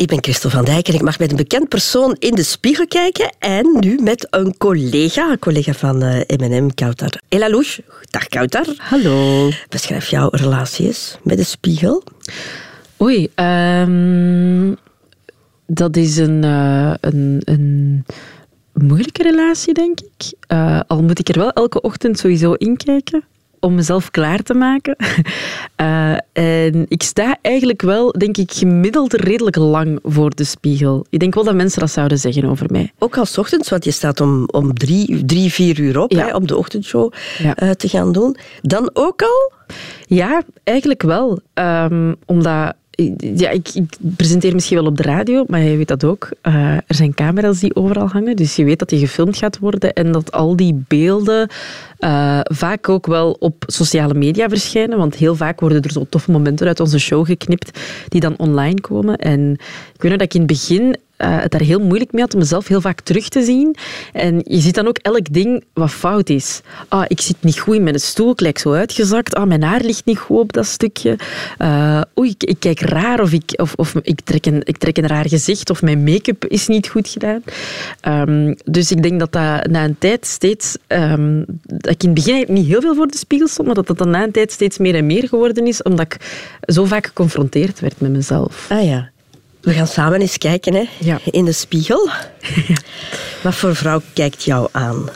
Ik ben Christel van Dijk en ik mag met een bekend persoon in de spiegel kijken. En nu met een collega, een collega van M&M, Kautar. Elalouche. Dag Kautar. Hallo. Beschrijf jouw relatie eens met de spiegel. Oei, um, dat is een, uh, een, een moeilijke relatie, denk ik. Uh, al moet ik er wel elke ochtend sowieso inkijken om mezelf klaar te maken. Uh, en ik sta eigenlijk wel, denk ik, gemiddeld redelijk lang voor de spiegel. Ik denk wel dat mensen dat zouden zeggen over mij. Ook als ochtends, want je staat om, om drie, drie, vier uur op hè, om de ochtendshow ja. uh, te gaan doen. Dan ook al? Ja, eigenlijk wel. Um, omdat ja, ik, ik, presenteer misschien wel op de radio, maar je weet dat ook. Uh, er zijn camera's die overal hangen, dus je weet dat je gefilmd gaat worden en dat al die beelden uh, vaak ook wel op sociale media verschijnen, want heel vaak worden er zo toffe momenten uit onze show geknipt die dan online komen. En ik weet nog dat ik in het begin uh, het daar heel moeilijk mee had om mezelf heel vaak terug te zien. En je ziet dan ook elk ding wat fout is. Ah, ik zit niet goed in mijn stoel, ik lijk zo uitgezakt. Ah, mijn haar ligt niet goed op dat stukje. Uh, oei, ik, ik, kijk raar of, ik, of, of ik, trek een, ik trek een raar gezicht of mijn make-up is niet goed gedaan. Um, dus ik denk dat dat na een tijd steeds... Um, dat ik in het begin niet heel veel voor de spiegel stond, maar dat dat dan na een tijd steeds meer en meer geworden is, omdat ik zo vaak geconfronteerd werd met mezelf. Ah ja. We gaan samen eens kijken hè? Ja. in de spiegel. Ja. Wat voor vrouw kijkt jou aan?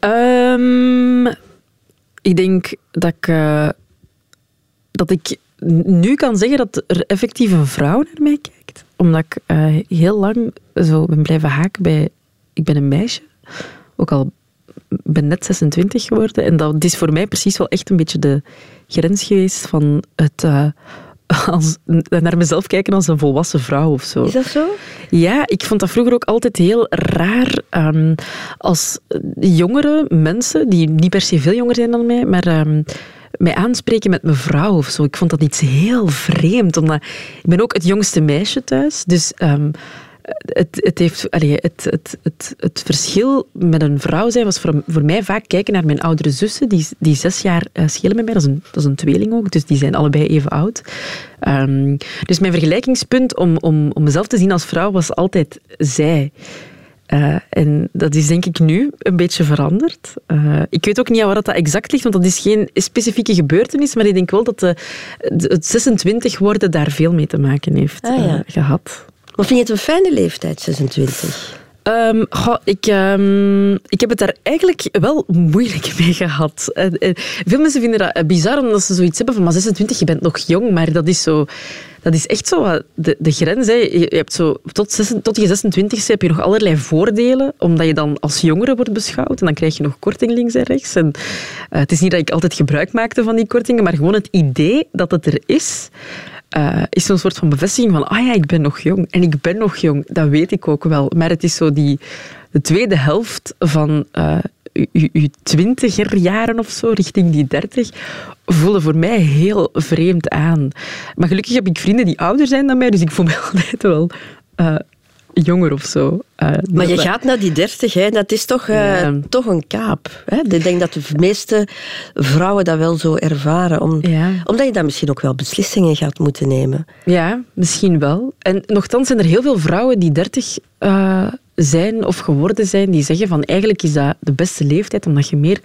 Um, ik denk dat ik, uh, dat ik nu kan zeggen dat er effectief een vrouw naar mij kijkt. Omdat ik uh, heel lang zo ben blijven haken bij... Ik ben een meisje. Ook al ben net 26 geworden. En dat is voor mij precies wel echt een beetje de grens geweest van het... Uh, als, naar mezelf kijken als een volwassen vrouw of zo. Is dat zo? Ja, ik vond dat vroeger ook altijd heel raar um, als jongere mensen, die niet per se veel jonger zijn dan mij, maar um, mij aanspreken met mevrouw of zo. Ik vond dat iets heel vreemd, omdat ik ben ook het jongste meisje thuis, dus... Um, het, het, heeft, allee, het, het, het, het verschil met een vrouw zijn was voor, voor mij vaak kijken naar mijn oudere zussen, die, die zes jaar uh, schelen met mij. Dat is, een, dat is een tweeling ook, dus die zijn allebei even oud. Um, dus mijn vergelijkingspunt om, om, om mezelf te zien als vrouw was altijd zij. Uh, en dat is denk ik nu een beetje veranderd. Uh, ik weet ook niet waar dat exact ligt, want dat is geen specifieke gebeurtenis, maar ik denk wel dat de, het 26 worden daar veel mee te maken heeft ah, ja. uh, gehad. Maar vind je het een fijne leeftijd, 26? Um, goh, ik, um, ik heb het daar eigenlijk wel moeilijk mee gehad. Uh, uh, veel mensen vinden dat bizar omdat ze zoiets hebben van maar 26, je bent nog jong, maar dat is zo... Dat is echt zo de, de grens. Hè. Je, hebt zo, tot, 6, tot je 26 heb je nog allerlei voordelen, omdat je dan als jongere wordt beschouwd. En dan krijg je nog korting links en rechts. En, het is niet dat ik altijd gebruik maakte van die kortingen, maar gewoon het idee dat het er is, uh, is zo'n soort van bevestiging van, ah ja, ik ben nog jong. En ik ben nog jong, dat weet ik ook wel. Maar het is zo die, de tweede helft van uh, je twintiger jaren of zo, richting die dertig, voelen voor mij heel vreemd aan. Maar gelukkig heb ik vrienden die ouder zijn dan mij, dus ik voel me altijd wel uh, jonger of zo. Uh, maar je gaat naar die dertig, hè? dat is toch, uh, ja. toch een kaap. Hè? Ik denk dat de meeste vrouwen dat wel zo ervaren. Om, ja. Omdat je dan misschien ook wel beslissingen gaat moeten nemen. Ja, misschien wel. En nogthans zijn er heel veel vrouwen die dertig uh, zijn of geworden zijn, die zeggen van eigenlijk is dat de beste leeftijd, omdat je meer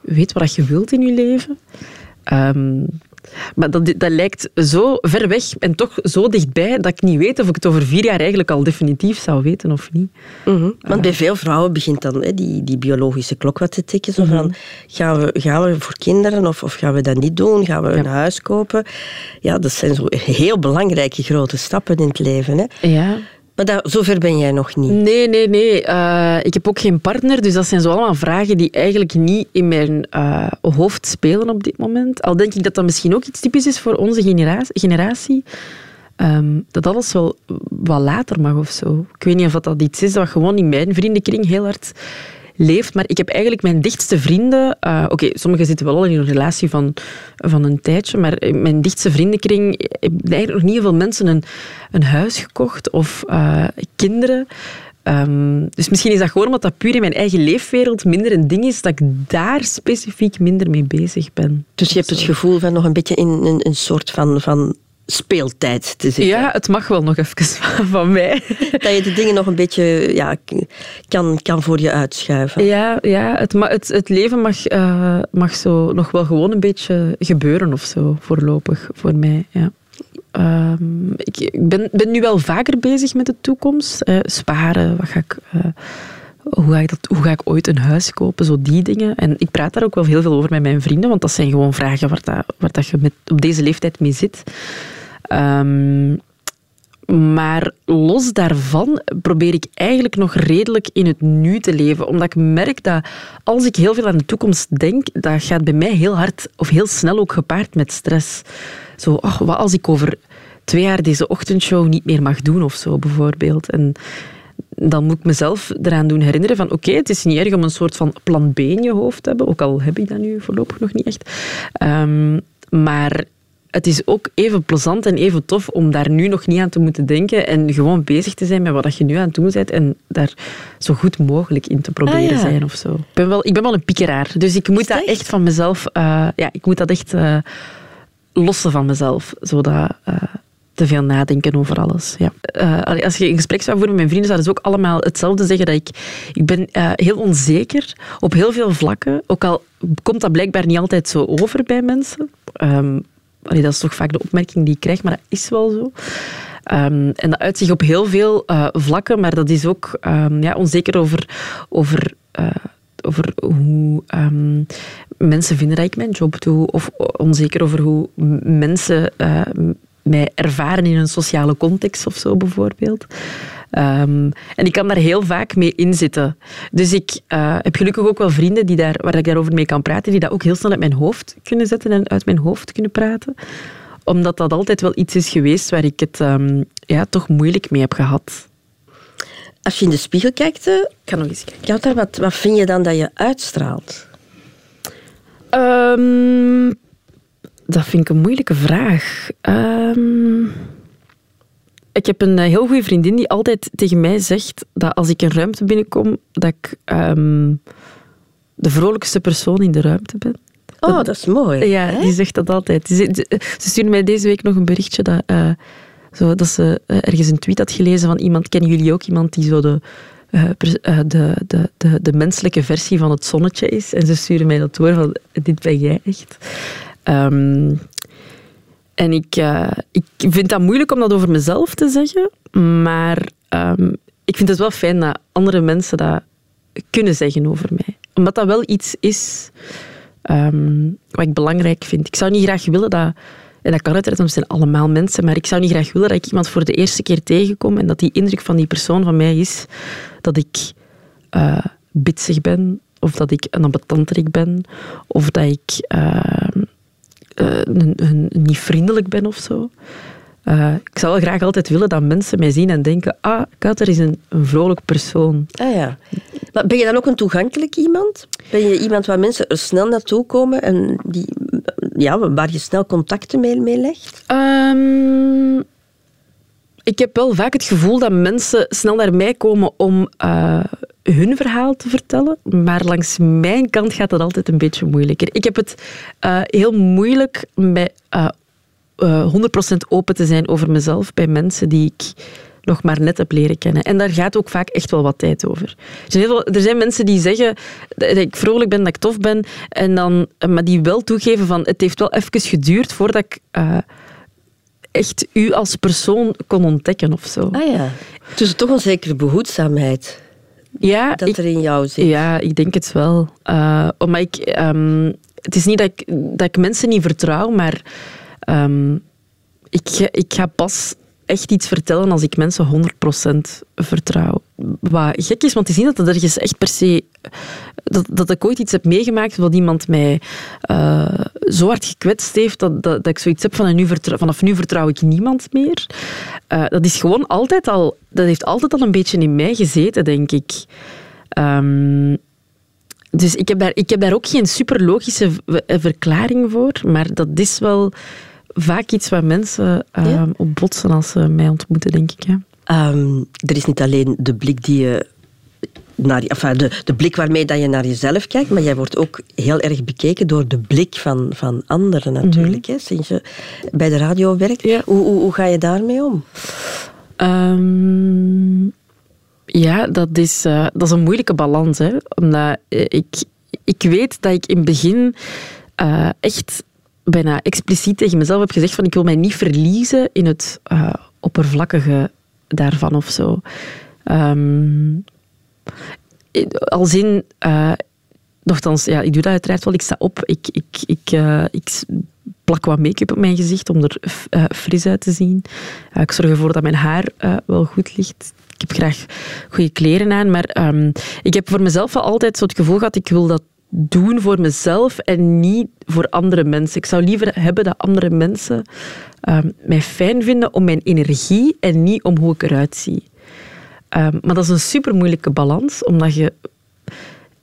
weet wat je wilt in je leven. Um, maar dat, dat lijkt zo ver weg en toch zo dichtbij dat ik niet weet of ik het over vier jaar eigenlijk al definitief zou weten of niet. Mm -hmm. Want bij veel vrouwen begint dan hè, die, die biologische klok wat te tikken. Zo van, mm -hmm. gaan, we, gaan we voor kinderen of, of gaan we dat niet doen? Gaan we ja. een huis kopen? Ja, dat zijn zo heel belangrijke grote stappen in het leven. Hè. Ja. Maar dat, zover ben jij nog niet? Nee, nee, nee. Uh, ik heb ook geen partner, dus dat zijn zo allemaal vragen die eigenlijk niet in mijn uh, hoofd spelen op dit moment. Al denk ik dat dat misschien ook iets typisch is voor onze generatie. Um, dat alles wel wat later mag of zo. Ik weet niet of dat iets is dat gewoon in mijn vriendenkring heel hard leeft. Maar ik heb eigenlijk mijn dichtste vrienden... Uh, Oké, okay, sommigen zitten wel al in een relatie van, van een tijdje, maar mijn dichtste vriendenkring hebben eigenlijk nog niet veel mensen een, een huis gekocht of uh, kinderen. Um, dus misschien is dat gewoon omdat dat puur in mijn eigen leefwereld minder een ding is, dat ik daar specifiek minder mee bezig ben. Dus je hebt het gevoel van nog een beetje in een, een soort van, van speeltijd te zitten. Ja, het mag wel nog even van mij. Dat je de dingen nog een beetje ja, kan, kan voor je uitschuiven. Ja, ja het, het, het leven mag, uh, mag zo nog wel gewoon een beetje gebeuren of zo, voorlopig, voor mij. Ja. Um, ik ben, ben nu wel vaker bezig met de toekomst. Uh, sparen, wat ga ik... Uh, hoe ga, ik dat, hoe ga ik ooit een huis kopen? Zo die dingen. En ik praat daar ook wel heel veel over met mijn vrienden, want dat zijn gewoon vragen waar, dat, waar dat je met, op deze leeftijd mee zit. Um, maar los daarvan probeer ik eigenlijk nog redelijk in het nu te leven. Omdat ik merk dat als ik heel veel aan de toekomst denk, dat gaat bij mij heel hard of heel snel ook gepaard met stress. Zo, wat als ik over twee jaar deze ochtendshow niet meer mag doen of zo, bijvoorbeeld. En dan moet ik mezelf eraan doen herinneren van oké, het is niet erg om een soort van plan B in je hoofd te hebben, ook al heb ik dat nu voorlopig nog niet echt. Um, maar het is ook even plezant en even tof om daar nu nog niet aan te moeten denken en gewoon bezig te zijn met wat je nu aan het doen bent en daar zo goed mogelijk in te proberen ah, zijn of zo. Ik ben, wel, ik ben wel een piekeraar, dus ik moet dat echt van mezelf, uh, ja, ik moet dat echt uh, lossen van mezelf, zodat... Uh, te veel nadenken over alles. Ja. Uh, als je een gesprek zou voeren met mijn vrienden, zouden ze ook allemaal hetzelfde zeggen. Dat ik, ik ben uh, heel onzeker op heel veel vlakken. Ook al komt dat blijkbaar niet altijd zo over bij mensen. Um, dat is toch vaak de opmerking die ik krijg, maar dat is wel zo. Um, en dat uit zich op heel veel uh, vlakken, maar dat is ook um, ja, onzeker over, over, uh, over hoe um, mensen vinden dat ik mijn job doe, of onzeker over hoe mensen uh, mij ervaren in een sociale context of zo bijvoorbeeld. Um, en ik kan daar heel vaak mee inzitten. Dus ik uh, heb gelukkig ook wel vrienden die daar, waar ik daarover mee kan praten, die dat ook heel snel uit mijn hoofd kunnen zetten en uit mijn hoofd kunnen praten. Omdat dat altijd wel iets is geweest waar ik het um, ja, toch moeilijk mee heb gehad. Als je in de spiegel kijkt, uh, ik ga nog eens kijken. wat, wat vind je dan dat je uitstraalt? Um, dat vind ik een moeilijke vraag. Um, ik heb een eh, heel goede vriendin die altijd tegen mij zegt dat als ik een ruimte binnenkom, dat ik um, de vrolijkste persoon in de ruimte ben. Oh, dat, is mooi. Ja, hè? die zegt dat altijd. Ze, ze stuurde mij deze week nog een berichtje dat, uh, zo, dat ze uh, ergens een tweet had gelezen van iemand. Kennen jullie ook iemand die zo de, uh, de, de, de, de menselijke versie van het zonnetje is? En ze stuurde mij dat door van, dit ben jij echt. Um, en ik, uh, ik vind dat moeilijk om dat over mezelf te zeggen, maar um, ik vind het wel fijn dat andere mensen dat kunnen zeggen over mij. Omdat dat wel iets is um, wat ik belangrijk vind. Ik zou niet graag willen dat, en dat kan uiteraard, want we zijn allemaal mensen, maar ik zou niet graag willen dat ik iemand voor de eerste keer tegenkom en dat die indruk van die persoon van mij is dat ik uh, bitsig ben, of dat ik een ambetanterik ben, of dat ik... Uh, uh, niet vriendelijk ben of zo. Uh, ik zou wel graag altijd willen dat mensen mij zien en denken: ah, Kater is een, een vrolijk persoon. Ah ja. Maar ben je dan ook een toegankelijk iemand? Ben je iemand waar mensen er snel naartoe komen en die, ja, waar je snel contacten mee, mee legt? Um, ik heb wel vaak het gevoel dat mensen snel naar mij komen om uh, hun verhaal te vertellen. Maar langs mijn kant gaat dat altijd een beetje moeilijker. Ik heb het uh, heel moeilijk met uh, 100% open te zijn over mezelf bij mensen die ik nog maar net heb leren kennen. En daar gaat ook vaak echt wel wat tijd over. Er er zijn mensen die zeggen dat ik vrolijk ben, dat ik tof ben, en dan, maar die wel toegeven van het heeft wel even geduurd voordat ik echt u als persoon kon ontdekken of zo. Ah ja. Dus toch een zekere behoedzaamheid ja, dat er in jou zit. Ja, ik denk het wel. Uh, maar ik, um, het is niet dat ik, dat ik mensen niet vertrouw, maar um, ik, ik ga pas echt iets vertellen als ik mensen 100% vertrouw. Wat gek is, want is niet dat er ergens echt per se... Dat, dat ik ooit iets heb meegemaakt wat iemand mij uh, zo hard gekwetst heeft dat, dat, dat, ik zoiets heb van nu vanaf nu vertrouw ik niemand meer. Uh, dat is gewoon altijd al... Dat heeft altijd al een beetje in mij gezeten, denk ik. Um, dus ik heb, daar, ik heb daar ook geen super logische verklaring voor, maar dat is wel vaak iets waar mensen uh, op botsen als ze mij ontmoeten, denk ik. Ja. Um, er is niet alleen de blik die je naar, enfin, de, de blik waarmee dat je naar jezelf kijkt, maar jij wordt ook heel erg bekeken door de blik van, van anderen natuurlijk, hè, sinds je bij de radio werkt. Hoe, hoe, hoe ga je daarmee om? Ehm, ja, dat is, uh, dat is een moeilijke balans. Hè? Omdat eh, ik, ik weet dat ik in het begin uh, echt bijna expliciet tegen mezelf heb gezegd van ik wil mij niet verliezen in het uh, oppervlakkige daarvan of zo. Um, als in, uh, ja, ik doe dat uiteraard wel. Ik sta op, ik, ik, ik, uh, ik plak wat make-up op mijn gezicht om er fris uit te zien. ik zorg ervoor dat mijn haar wel goed ligt. Ik heb graag goede kleren aan, maar um, ik heb voor mezelf wel altijd zo het gevoel gehad, ik wil dat doen voor mezelf en niet voor andere mensen. Ik zou liever hebben dat andere mensen um, mij fijn vinden om mijn energie en niet om hoe ik eruit zie. Um, maar dat is een super moeilijke balans, omdat je.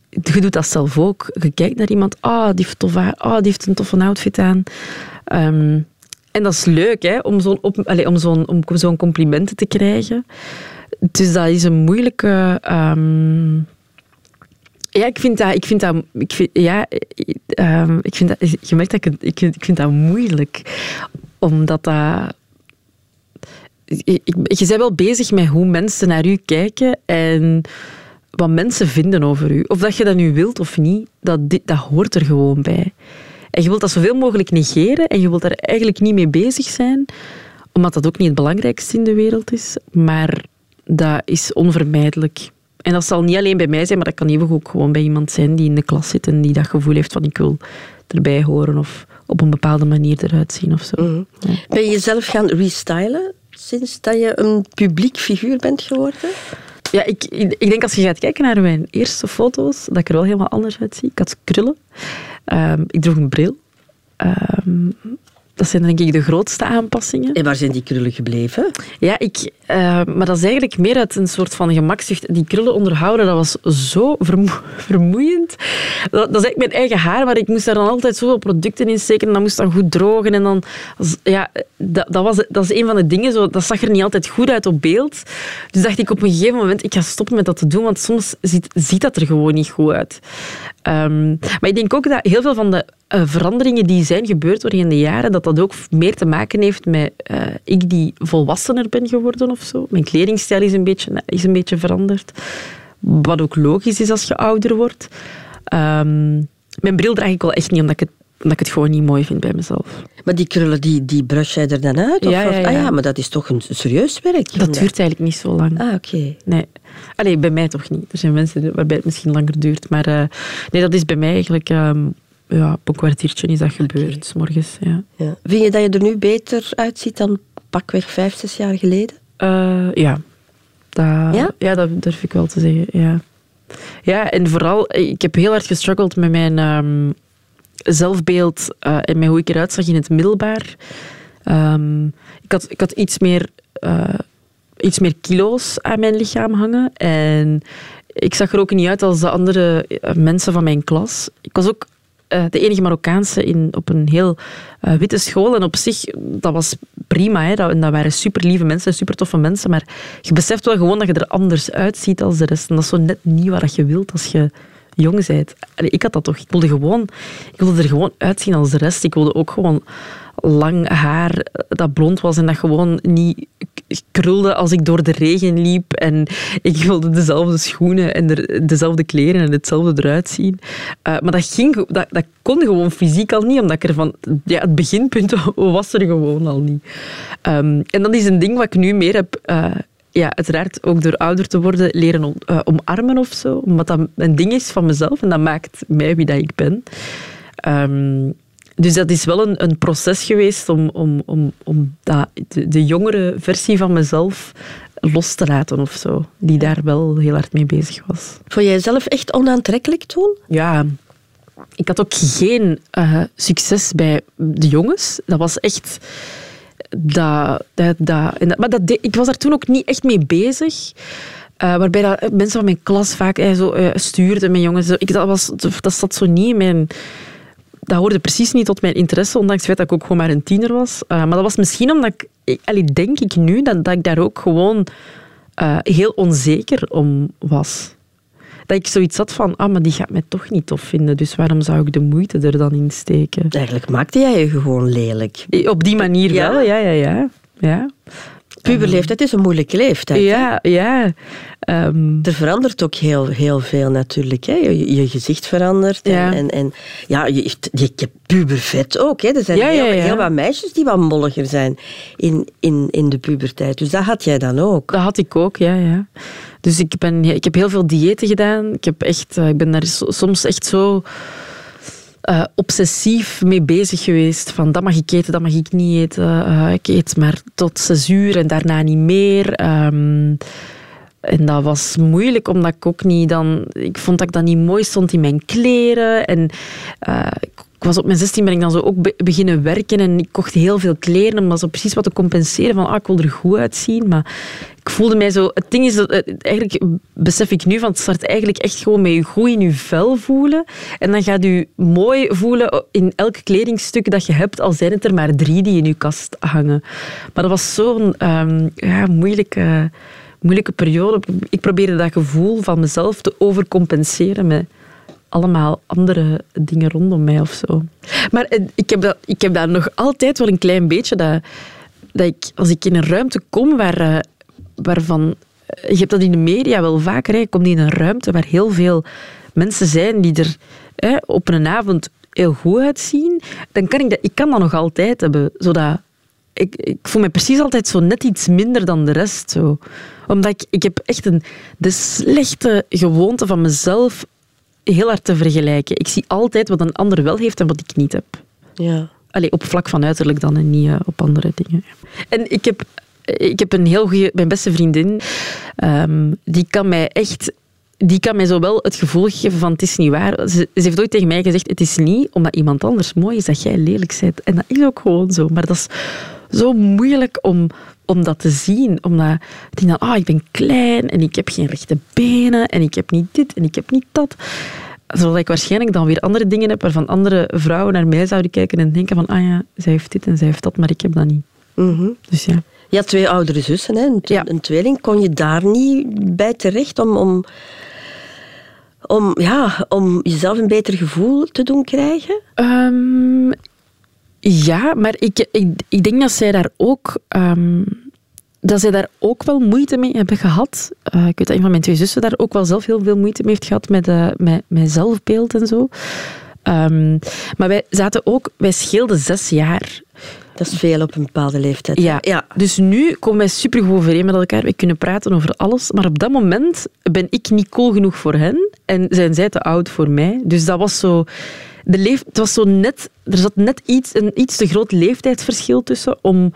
Je doet dat zelf ook. Je kijkt naar iemand, ah, oh, die, heeft tof, oh, die heeft een toffe outfit aan. Um, en dat is leuk, hè, om zo'n om complimenten te krijgen. Dus dat is een moeilijke. Ja, ik vind dat... Ik vind dat, ik vind, ja, um, ik vind dat je merkt dat ik, ik, ik vind dat moeilijk. Omdat dat... Je, je bent wel bezig met hoe mensen naar u kijken en wat mensen vinden over u. Of dat je dat nu wilt of niet, dat, dat hoort er gewoon bij. En je wilt dat zoveel mogelijk negeren en je wilt daar eigenlijk niet mee bezig zijn, omdat dat ook niet het belangrijkste in de wereld is. Maar dat is onvermijdelijk. En dat zal niet alleen bij mij zijn, maar dat kan even ook gewoon bij iemand zijn die in de klas zit en die dat gevoel heeft van ik wil erbij horen of op een bepaalde manier eruit zien of zo. Mhm. Ben je jezelf gaan restylen sinds dat je een publiek figuur bent geworden? Ja, ik, ik denk als je gaat kijken naar mijn eerste foto's, dat ik er wel helemaal anders uitzie. Ik had krullen. Um, ik droeg een bril. Um, dat zijn denk ik de grootste aanpassingen. En waar zijn die krullen gebleven? Ja, ik, uh, maar dat is eigenlijk meer uit een soort van gemakzucht. Die krullen onderhouden, dat was zo vermoeiend. Dat, dat, is eigenlijk mijn eigen haar, maar ik moest daar dan altijd zoveel producten in steken. En dat moest dan goed drogen. En dan, ja, dat, dat, was, dat is een van de dingen, zo, dat zag er niet altijd goed uit op beeld. Dus dacht ik op een gegeven moment, ik ga stoppen met dat te doen, want soms ziet, ziet dat er gewoon niet goed uit. Um, maar ik denk ook dat heel veel van de uh, veranderingen die zijn gebeurd doorheen de jaren, dat dat ook meer te maken heeft met uh, ik die volwassener ben geworden of zo. Mijn kledingstijl is een beetje, is een beetje veranderd. Wat ook logisch is als je ouder wordt. Um, mijn bril draag ik wel echt niet, omdat ik het omdat ik het gewoon niet mooi vind bij mezelf. Maar die krullen, die, die brush jij er dan uit? Of, ja, ja, ja. Ah, ja, maar dat is toch een serieus werk? Dat duurt eigenlijk niet zo lang. Ah, oké. Nee. Allee, bij mij toch niet. Er zijn mensen waarbij het misschien langer duurt. Maar uh, nee, dat is bij mij eigenlijk... Um, ja, op een kwartiertje is dat gebeurd, s morgens. Ja. ja. Vind je dat je er nu beter uitziet dan pakweg vijf, zes jaar geleden? Uh, ja. Dat, ja? Ja, dat durf ik wel te zeggen, ja. Ja, en vooral, ik heb heel hard gestruggeld met mijn um, zelfbeeld uh, en met hoe ik eruit zag in het middelbaar. Um, ik, had, ik had iets meer... Uh, iets meer kilo's aan mijn lichaam hangen. En ik zag er ook niet uit als de andere mensen van mijn klas. Ik was ook uh, de enige Marokkaanse in, op een heel uh, witte school. En op zich, dat was prima. Hè. Dat, dat waren super lieve mensen, super toffe mensen. Maar je beseft wel gewoon dat je er anders uitziet als de rest. En dat is zo net niet wat je wilt als je jong bent. Ik had dat toch. Ik wilde, gewoon, ik wilde er gewoon uitzien als de rest. Ik wilde ook gewoon lang haar dat blond was en dat gewoon niet krulde als ik door de regen liep. En ik wilde dezelfde schoenen en dezelfde kleren en hetzelfde eruit zien. Uh, maar dat, ging, dat, dat kon gewoon fysiek al niet, omdat ik er van... Ja, het beginpunt was er gewoon al niet. Um, en dat is een ding wat ik nu meer heb... Uh, ja, uiteraard ook door ouder te worden leren uh, omarmen of zo. Omdat dat een ding is van mezelf en dat maakt mij wie dat ik ben. Um, dus dat is wel een, een proces geweest om, om, om, om dat, de, de jongere versie van mezelf los te laten of zo. Die daar wel heel hard mee bezig was. Vond jij jezelf echt onaantrekkelijk toen? Ja. Ik had ook geen uh, succes bij de jongens. Dat was echt... Dat, dat, dat, maar dat, ik was daar toen ook niet echt mee bezig. Uh, waarbij dat mensen van mijn klas vaak uh, zo, uh, stuurden met jongens. Ik, dat, was, dat zat zo niet in mijn dat hoorde precies niet tot mijn interesse, ondanks het feit dat ik ook gewoon maar een tiener was. Maar dat was misschien omdat ik, allee, denk ik nu, dat, dat ik daar ook gewoon heel onzeker om was. Dat ik zoiets had van, ah, maar die gaat mij toch niet tof vinden, dus waarom zou ik de moeite er dan in steken? Eigenlijk maakte jij je gewoon lelijk. Op die manier wel, ja, ja, ja. ja. Puberleeftijd is een moeilijke leeftijd. Ja, ja. Um, er verandert ook heel, heel veel natuurlijk. Hè. Je, je gezicht verandert. En, en, en, ja, je, je, hebt pubervet ook. Hè. Er zijn heel, heel, wat meisjes die wat molliger zijn in, in, in de puberteit. Dus dat had jij dan ook. Dat had ik ook, ja. ja. Dus ik, ben, ik heb heel veel diëten gedaan. Ik, heb echt, eh, ik ben daar soms echt zo uh, obsessief mee bezig geweest. Van dat mag ik eten, dat mag ik niet eten. Uh, ik eet maar tot zes uur en daarna niet meer. Um, en dat was moeilijk, omdat ik ook niet dan... Ik vond dat ik dat niet mooi stond in mijn kleren. En uh, ik was op mijn 16 ben ik dan zo ook beginnen werken en ik kocht heel veel kleren om zo precies wat te compenseren van ah, ik wil er goed uitzien. Maar ik voelde mij zo... Het ding is, dat, eh, eigenlijk besef ik nu, van het start eigenlijk echt gewoon met je goed in je vel voelen. En dan gaat je mooi voelen in elk kledingstuk dat je hebt, al zijn het er maar drie die in je kast hangen. Maar dat was zo'n um, ja, moeilijke, moeilijke periode. Ik probeerde dat gevoel van mezelf te overcompenseren met allemaal andere dingen rondom mij of zo. Maar eh, ik heb, dat, ik heb daar nog altijd wel een klein beetje dat, dat ik, als ik in een ruimte kom waar, eh, waarvan. Eh, je hebt dat in de media wel vaker. Hè. Je komt in een ruimte waar heel veel mensen zijn die er hè, op een avond heel goed uitzien. Dan kan ik dat, ik kan dat nog altijd hebben. Zodat ik, ik voel me precies altijd zo net iets minder dan de rest. Zo. Omdat ik, ik heb echt een, de slechte gewoonte van mezelf heel hard te vergelijken. Ik zie altijd wat een ander wel heeft en wat ik niet heb. Ja. Allee, op vlak van uiterlijk dan en niet eh, op andere dingen. En ik heb, ik heb een heel goede, mijn beste vriendin, um, die kan mij echt die kan mij zo wel het gevoel geven van het is niet waar. Ze, ze, heeft ooit tegen mij gezegd, het is niet omdat iemand anders mooi is dat jij lelijk bent. En dat is ook gewoon zo. Maar dat is zo moeilijk om, om dat te zien. Omdat ik denk dan, ah, ik ben klein en ik heb geen rechte benen en ik heb niet dit en ik heb niet dat. Zodat ik waarschijnlijk dan weer andere dingen heb waarvan andere vrouwen naar mij zouden kijken en denken van, ah ja, zij heeft dit en zij heeft dat, maar ik heb dat niet. Mhm. Dus ja. Je had twee oudere zussen, hè? Een, ja. een tweeling. Kon je daar niet bij terecht om, om, om, ja, om jezelf een beter gevoel te doen krijgen? Um, ja, maar ik, ik, ik denk dat zij daar ook... Um, dat zij daar ook wel moeite mee hebben gehad. Uh, ik weet dat een van mijn twee zussen daar ook wel zelf heel veel moeite mee heeft gehad met, uh, met, met zelfbeeld en zo. Um, maar wij zaten ook... Wij scheelden zes jaar. Dat is veel op een bepaalde leeftijd. Ja. ja. Dus nu komen wij supergoed overeen met elkaar. We kunnen praten over alles. Maar op dat moment ben ik niet cool genoeg voor hen. En zijn zij te oud voor mij. Dus dat was zo de leef, het was zo net, er zat net iets, een iets te groot leeftijdsverschil tussen om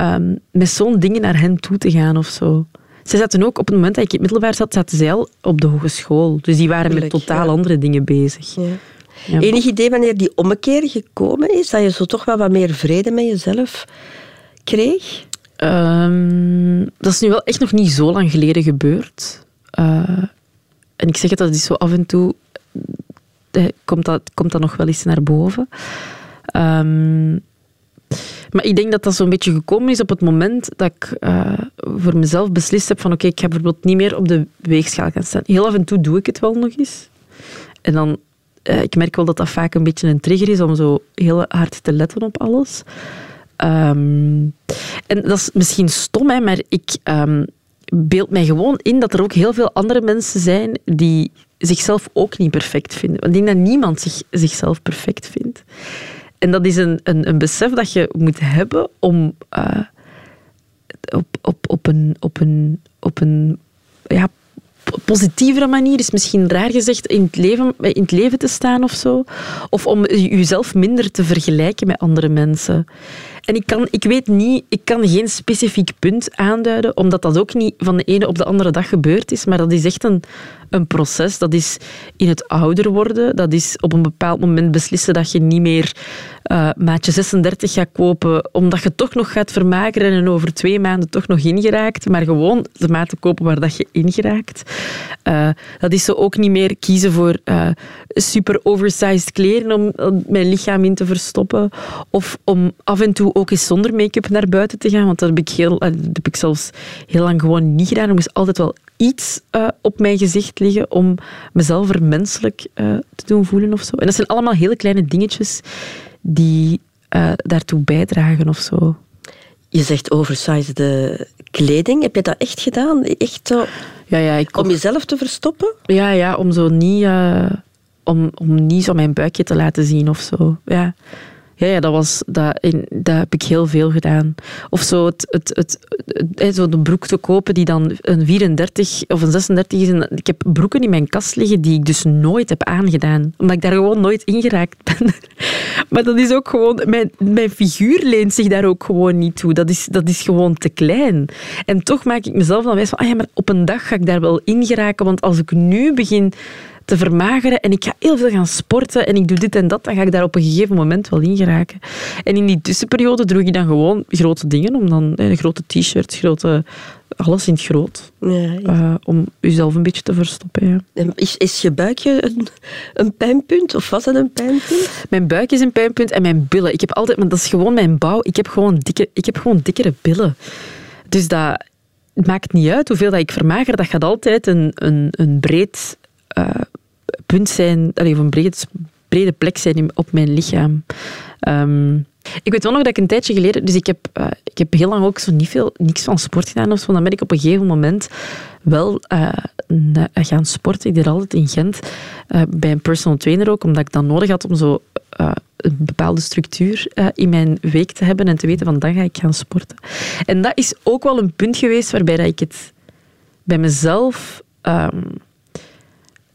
um, met zo'n dingen naar hen toe te gaan of zo. Ze zaten ook, op het moment dat ik in het middelbaar zat, zaten zij al op de hogeschool. Dus die waren met totaal andere dingen bezig. Ja. Ja. Enig idee wanneer die ommekeer gekomen is? Dat je zo toch wel wat meer vrede met jezelf kreeg? Um, dat is nu wel echt nog niet zo lang geleden gebeurd. Uh, en ik zeg het, dat is zo af en toe eh, komt, dat, komt dat nog wel eens naar boven. Um, maar ik denk dat dat zo'n beetje gekomen is op het moment dat ik uh, voor mezelf beslist heb van oké, ik ga bijvoorbeeld niet meer op de weegschaal gaan staan. Heel af en toe doe ik het wel nog eens. En dan, uh, ik merk wel dat dat vaak een beetje een trigger is om zo heel hard te letten op alles. Um, en dat is misschien stom, hè, maar ik um, beeld mij gewoon in dat er ook heel veel andere mensen zijn die zichzelf ook niet perfect vinden. Want ik denk dat niemand zich, zichzelf perfect vindt. En dat is een, een, een besef dat je moet hebben om uh, op, op, op een, op een, op een ja, positievere manier, is misschien raar gezegd, in het, leven, in het leven te staan of zo. Of om jezelf minder te vergelijken met andere mensen. En ik, kan, ik weet niet, ik kan geen specifiek punt aanduiden, omdat dat ook niet van de ene op de andere dag gebeurd is. Maar dat is echt een, een proces. Dat is in het ouder worden. Dat is op een bepaald moment beslissen dat je niet meer uh, maatje 36 gaat kopen, omdat je toch nog gaat vermageren en over twee maanden toch nog ingeraakt. Maar gewoon de maat kopen waar dat je ingeraakt. Uh, dat is zo ook niet meer kiezen voor uh, super oversized kleren om mijn lichaam in te verstoppen. Of om af en toe ook eens zonder make-up naar buiten te gaan. Want dat heb ik, heel, dat heb ik zelfs heel lang gewoon niet gedaan. Er moest altijd wel iets uh, op mijn gezicht liggen om mezelf vermenselijk uh, te doen voelen of zo. En dat zijn allemaal hele kleine dingetjes die uh, daartoe bijdragen of zo. Je zegt oversized kleding. Heb je dat echt gedaan? Echt ja, ja, ik om jezelf te verstoppen? Ja, ja om zo niet, om, om niet zo mijn buikje te laten zien of zo. Ja. Ja, ja dat, was, dat, in, dat heb ik heel veel gedaan. Of zo, het, het, het, zo de broek te kopen die dan een 34 of een 36 is. En ik heb broeken in mijn kast liggen die ik dus nooit heb aangedaan. Omdat ik daar gewoon nooit ingeraakt ben. maar dat is ook gewoon... Mijn, mijn figuur leent zich daar ook gewoon niet toe. Dat is, dat is gewoon te klein. En toch maak ik mezelf dan wijs van... Ah ja, maar op een dag ga ik daar wel in geraken. Want als ik nu begin te vermageren en ik ga heel veel gaan sporten en ik doe dit en dat, dan ga ik daar op een gegeven moment wel in geraken. En in die tussenperiode droeg je dan gewoon grote dingen, om dan eh, grote t-shirts, grote alles in het groot. Ja, uh, om jezelf een beetje te verstoppen. Ja. Is, is je buikje een, een pijnpunt? Of was dat een pijnpunt? Mijn buik is een pijnpunt en mijn billen. Ik heb altijd, maar dat is gewoon mijn bouw. Ik heb gewoon, dikke, ik heb gewoon dikkere billen. Dus dat het maakt niet uit hoeveel dat ik vermager. Dat gaat altijd een, een, een breed uh, punt zijn, of een brede plek zijn op mijn lichaam. Um, ik weet wel nog dat ik een tijdje geleden, dus ik heb, uh, ik heb heel lang ook zo niet veel, niks van sport gedaan of zo. Dan ben ik op een gegeven moment wel uh, gaan sporten. Ik deed altijd in Gent bij een personal trainer ook, omdat ik dat nodig had om zo een bepaalde structuur in mijn week te hebben en te weten van dan ga ik gaan sporten. En dat is ook wel een punt geweest waarbij dat ik het bij mezelf. Um,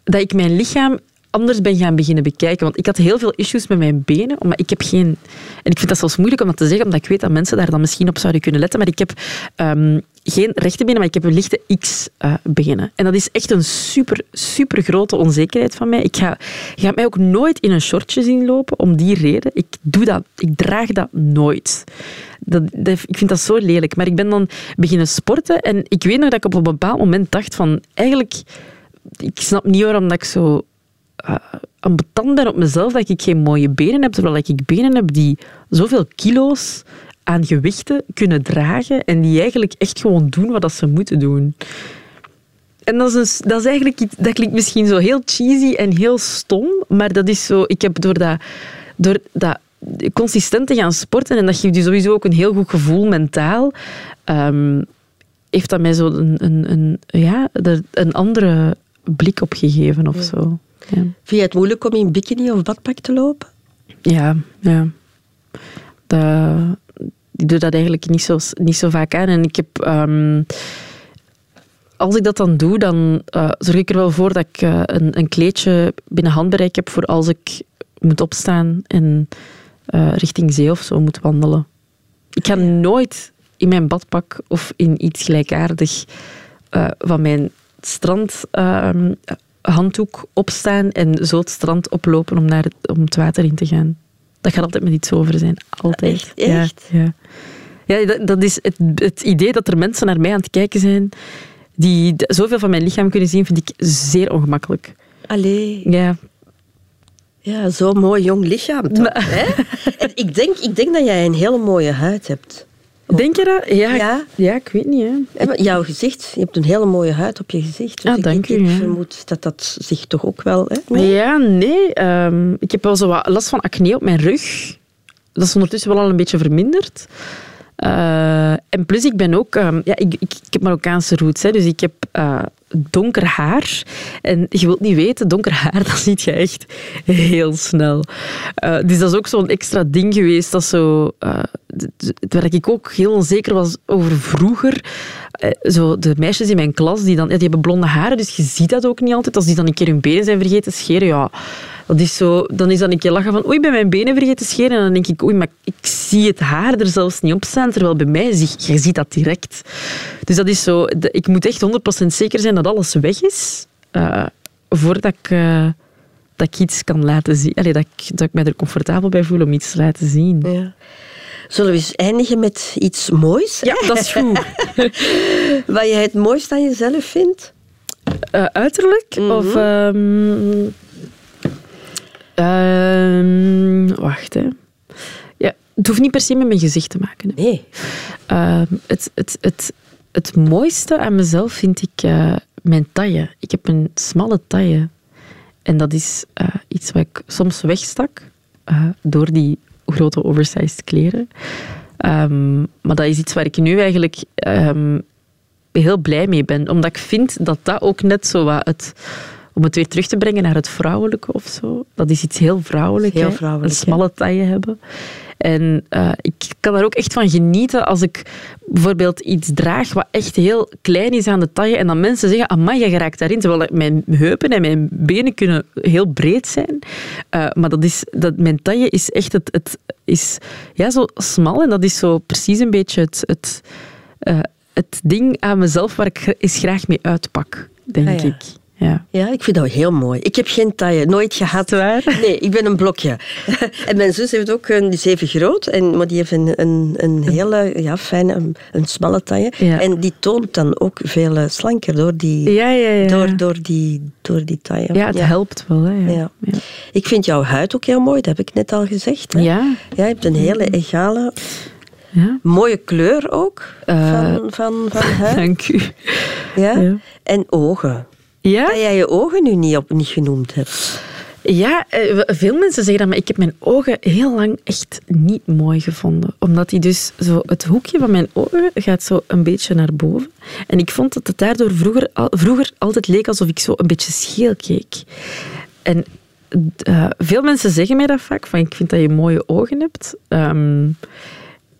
dat ik mijn lichaam anders ben gaan beginnen bekijken. Want ik had heel veel issues met mijn benen, maar ik heb geen... En ik vind dat zelfs moeilijk om dat te zeggen, omdat ik weet dat mensen daar dan misschien op zouden kunnen letten. Maar ik heb um, geen rechte benen, maar ik heb een lichte X-benen. Uh, en dat is echt een super, super grote onzekerheid van mij. Ik ga, je mij ook nooit in een shortje zien lopen, om die reden. Ik doe dat. Ik draag dat nooit. Dat, ik vind dat zo lelijk. Maar ik ben dan beginnen sporten en ik weet nog dat ik op een bepaald moment dacht van... Eigenlijk ik snap niet waarom dat ik zo uh, ben op mezelf dat ik geen mooie benen heb, terwijl ik benen heb die zoveel kilo's aan gewichten kunnen dragen en die eigenlijk echt gewoon doen wat ze moeten doen. En dat is, dat is eigenlijk iets, dat klinkt misschien zo heel cheesy en heel stom, maar dat is zo, ik heb door dat, door dat consistent te gaan sporten en dat geeft je sowieso ook een heel goed gevoel mentaal, um, heeft dat mij zo een, een, ja, een andere blik op gegeven of zo. Ja. Vind je het moeilijk om in bikini of badpak te lopen? Ja, ja. Dat, ik doe dat eigenlijk niet zo, niet zo vaak aan. En ik heb... Um, als ik dat dan doe, dan uh, zorg ik er wel voor dat ik uh, een, een, kleedje binnen handbereik heb voor als ik moet opstaan en uh, richting zee of zo moet wandelen. Ik ga nooit in mijn badpak of in iets gelijkaardig van mijn strand uh, handdoek opstaan en zo het strand oplopen om, naar het, om het water in te gaan. Dat gaat altijd met iets over zijn. Altijd. Echt? Ja, ja. ja dat, is het, het idee dat er mensen naar mij aan het kijken zijn die zoveel van mijn lichaam kunnen zien, vind ik zeer ongemakkelijk. Allee. Ja. Ja, zo'n mooi jong lichaam toch, hè? En ik, denk, ik denk dat jij een hele mooie huid hebt. Denk je dat? Ja, ja. ik weet niet. Hè. Jouw gezicht, je hebt een hele mooie huid op je gezicht. Dus ah, dank ik, u. Ik vermoed dat dat zich toch ook wel... Hè? Ja, nee. Um, ik heb wel zo wat last van acne op mijn rug. Dat is ondertussen wel al een beetje verminderd. Uh, en plus, ik ben ook... Um, ja, ik, ik, ik, heb Marokkaanse roots, hè, dus ik heb uh, donker haar. En je wilt niet weten, donker haar, dat ziet je echt heel snel. Uh, dus dat is ook zo'n extra ding geweest, dat zo, uh, waar ik ook heel onzeker was over vroeger. Uh, zo de meisjes in mijn klas, die, dan, die hebben blonde haren, dus je ziet dat ook niet altijd. Als die dan een keer hun benen zijn vergeten scheren, ja... Dat is zo, dan is dan een keer lachen van oei, ben mijn benen vergeten scheren. En dan denk ik, oei, maar ik zie het haar er zelfs niet op staan. Terwijl bij mij, je ziet dat direct. Dus dat is zo, ik moet echt 100% zeker zijn dat alles weg is, uh, voordat ik, uh, dat ik iets kan laten zien. Allee, dat, ik, dat ik mij er comfortabel bij voel om iets te laten zien. Ja. Zullen we eens eindigen met iets moois? Ja, dat is goed. Wat jij het mooiste aan jezelf vindt? Uh, uiterlijk? Mm -hmm. Of... Um, um, wacht, hè. Ja, het hoeft niet per se met mijn gezicht te maken. Nee. Uh, het, het, het, het mooiste aan mezelf vind ik uh, mijn taille. Ik heb een smalle taille. En dat is eh, iets wat ik soms wegstak uh, door die grote oversized kleren. Um, maar dat is iets waar ik nu eigenlijk um, heel blij mee ben. Omdat ik vind dat dat ook net zo wat het om het weer terug te brengen naar het vrouwelijke of zo. Dat is iets heel vrouwelijk. Heel vrouwelijk een smalle taille hebben. En uh, ik kan daar ook echt van genieten als ik bijvoorbeeld iets draag wat echt heel klein is aan de taille en dan mensen zeggen, amai, je geraakt daarin. Terwijl mijn heupen en mijn benen kunnen heel breed zijn. Uh, maar dat is, dat, mijn taille is echt het, het is, ja, zo smal en dat is zo precies een beetje het, het, uh, het ding aan mezelf waar ik eens graag mee uitpak, denk ah, ja. ik. Ja. ja, ik vind dat heel mooi. Ik heb geen taille, nooit gehad. Waar? Nee, ik ben een blokje. en mijn zus heeft ook een, die is even groot, en, maar die heeft een, een, een hele ja, fijne, een, een smalle taille. Ja. En die toont dan ook veel eh, slanker door die, ja, ja, ja. Door, door, die, door die taille. Ja, het helpt wel. Hè, ja. Ja. Ik vind jouw huid ook heel mooi, dat heb ik net al gezegd. Hè? Ja. ja. Je hebt een hele egale... Ja. Mooie kleur ook uh, van, van, van huid. Dank u. Ja? En ogen. Ja? Dat jij je ogen nu niet, op, niet genoemd hebt. Ja, eh, veel mensen zeggen dat, maar ik heb mijn ogen heel lang echt niet mooi gevonden. Omdat die dus zo, het hoekje van mijn ogen gaat zo een beetje naar boven. En ik vond dat het daardoor vroeger, vroeger altijd leek alsof ik zo een beetje scheel keek. En uh, veel mensen zeggen mij dat vaak, van ik vind dat je mooie ogen hebt. Um,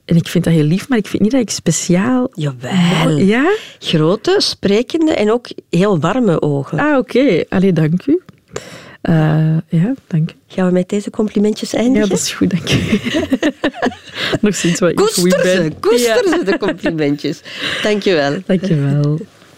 en ik vind dat heel lief, maar ik vind niet dat ik speciaal... Jawel. Ja? Grote, sprekende en ook heel warme ogen. Ah, oké. Okay. Allee, dank u. Uh, ja, dank u. Gaan we met deze complimentjes eindigen? Ja, dat is goed, dank u. Nog steeds wat ik goed ben. Koester ze, de complimentjes. dank je wel. Dank je wel.